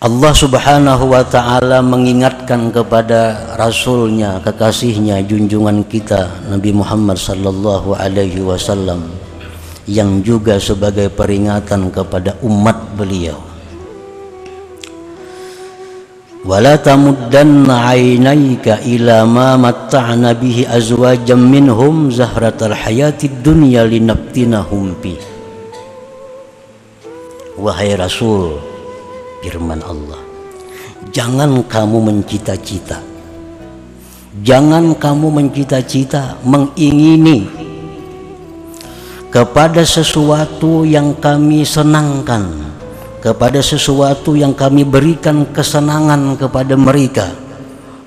Allah subhanahu wa ta'ala mengingatkan kepada Rasulnya, kekasihnya, junjungan kita Nabi Muhammad sallallahu alaihi wasallam yang juga sebagai peringatan kepada umat beliau. Wala tamuddanna aynayka ila ma matta'na bihi azwajan minhum zahratal hayatid dunya linaftinahum bi wahai rasul firman Allah. Jangan kamu mencita-cita. Jangan kamu mencita-cita mengingini kepada sesuatu yang kami senangkan kepada sesuatu yang kami berikan kesenangan kepada mereka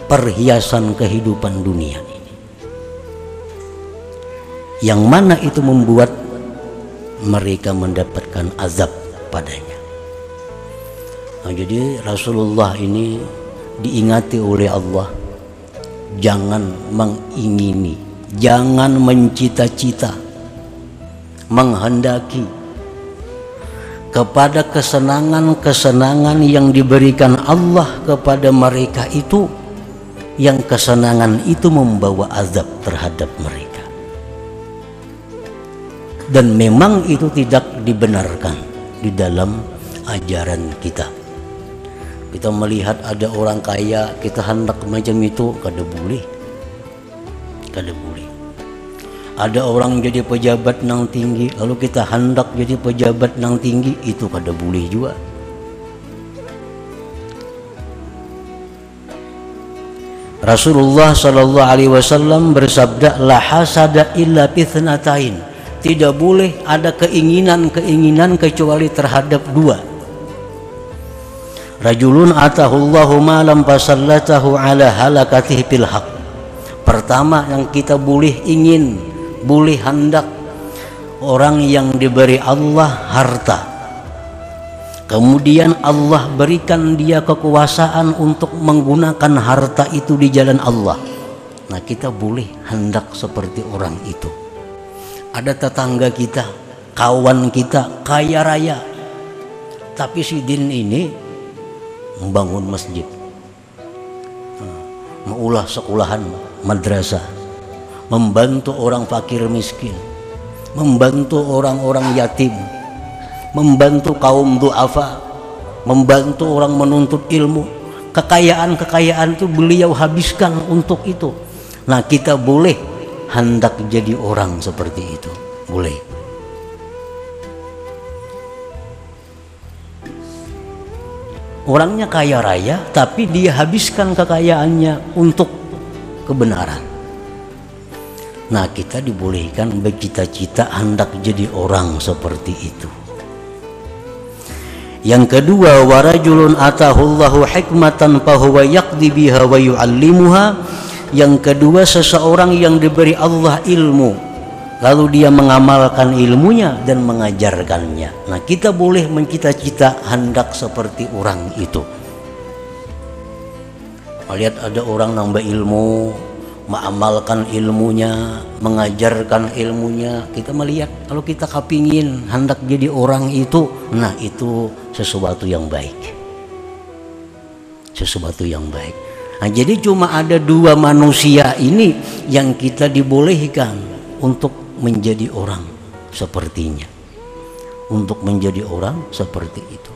perhiasan kehidupan dunia ini. Yang mana itu membuat mereka mendapatkan azab padanya Nah, jadi Rasulullah ini diingati oleh Allah. Jangan mengingini, jangan mencita-cita, menghendaki kepada kesenangan-kesenangan yang diberikan Allah kepada mereka itu yang kesenangan itu membawa azab terhadap mereka. Dan memang itu tidak dibenarkan di dalam ajaran kita kita melihat ada orang kaya kita hendak macam itu kada boleh. Kada boleh. Ada orang jadi pejabat nang tinggi lalu kita hendak jadi pejabat nang tinggi itu kada boleh juga. Rasulullah Shallallahu Alaihi Wasallam bersabda la hasada illa fitnatain tidak boleh ada keinginan-keinginan kecuali terhadap dua Rajulun atahullahu malam fasallatahu ala halakatihi bil haq. Pertama yang kita boleh ingin, boleh hendak orang yang diberi Allah harta. Kemudian Allah berikan dia kekuasaan untuk menggunakan harta itu di jalan Allah. Nah, kita boleh hendak seperti orang itu. Ada tetangga kita, kawan kita kaya raya. Tapi si din ini membangun masjid. Mengulah sekolahan madrasah. Membantu orang fakir miskin. Membantu orang-orang yatim. Membantu kaum duafa. Membantu orang menuntut ilmu. Kekayaan-kekayaan itu beliau habiskan untuk itu. Nah kita boleh hendak jadi orang seperti itu. Boleh orangnya kaya raya tapi dia habiskan kekayaannya untuk kebenaran. Nah kita dibolehkan bercita-cita hendak jadi orang seperti itu. Yang kedua warajulun atahullahu hikmatan fahuwa yaqdi biha wa yang kedua seseorang yang diberi Allah ilmu lalu dia mengamalkan ilmunya dan mengajarkannya. Nah, kita boleh mencita-cita hendak seperti orang itu. Melihat ada orang nambah ilmu, mengamalkan ilmunya, mengajarkan ilmunya, kita melihat kalau kita kepingin hendak jadi orang itu, nah itu sesuatu yang baik. Sesuatu yang baik. Nah, jadi cuma ada dua manusia ini yang kita dibolehkan untuk menjadi orang sepertinya. Untuk menjadi orang seperti itu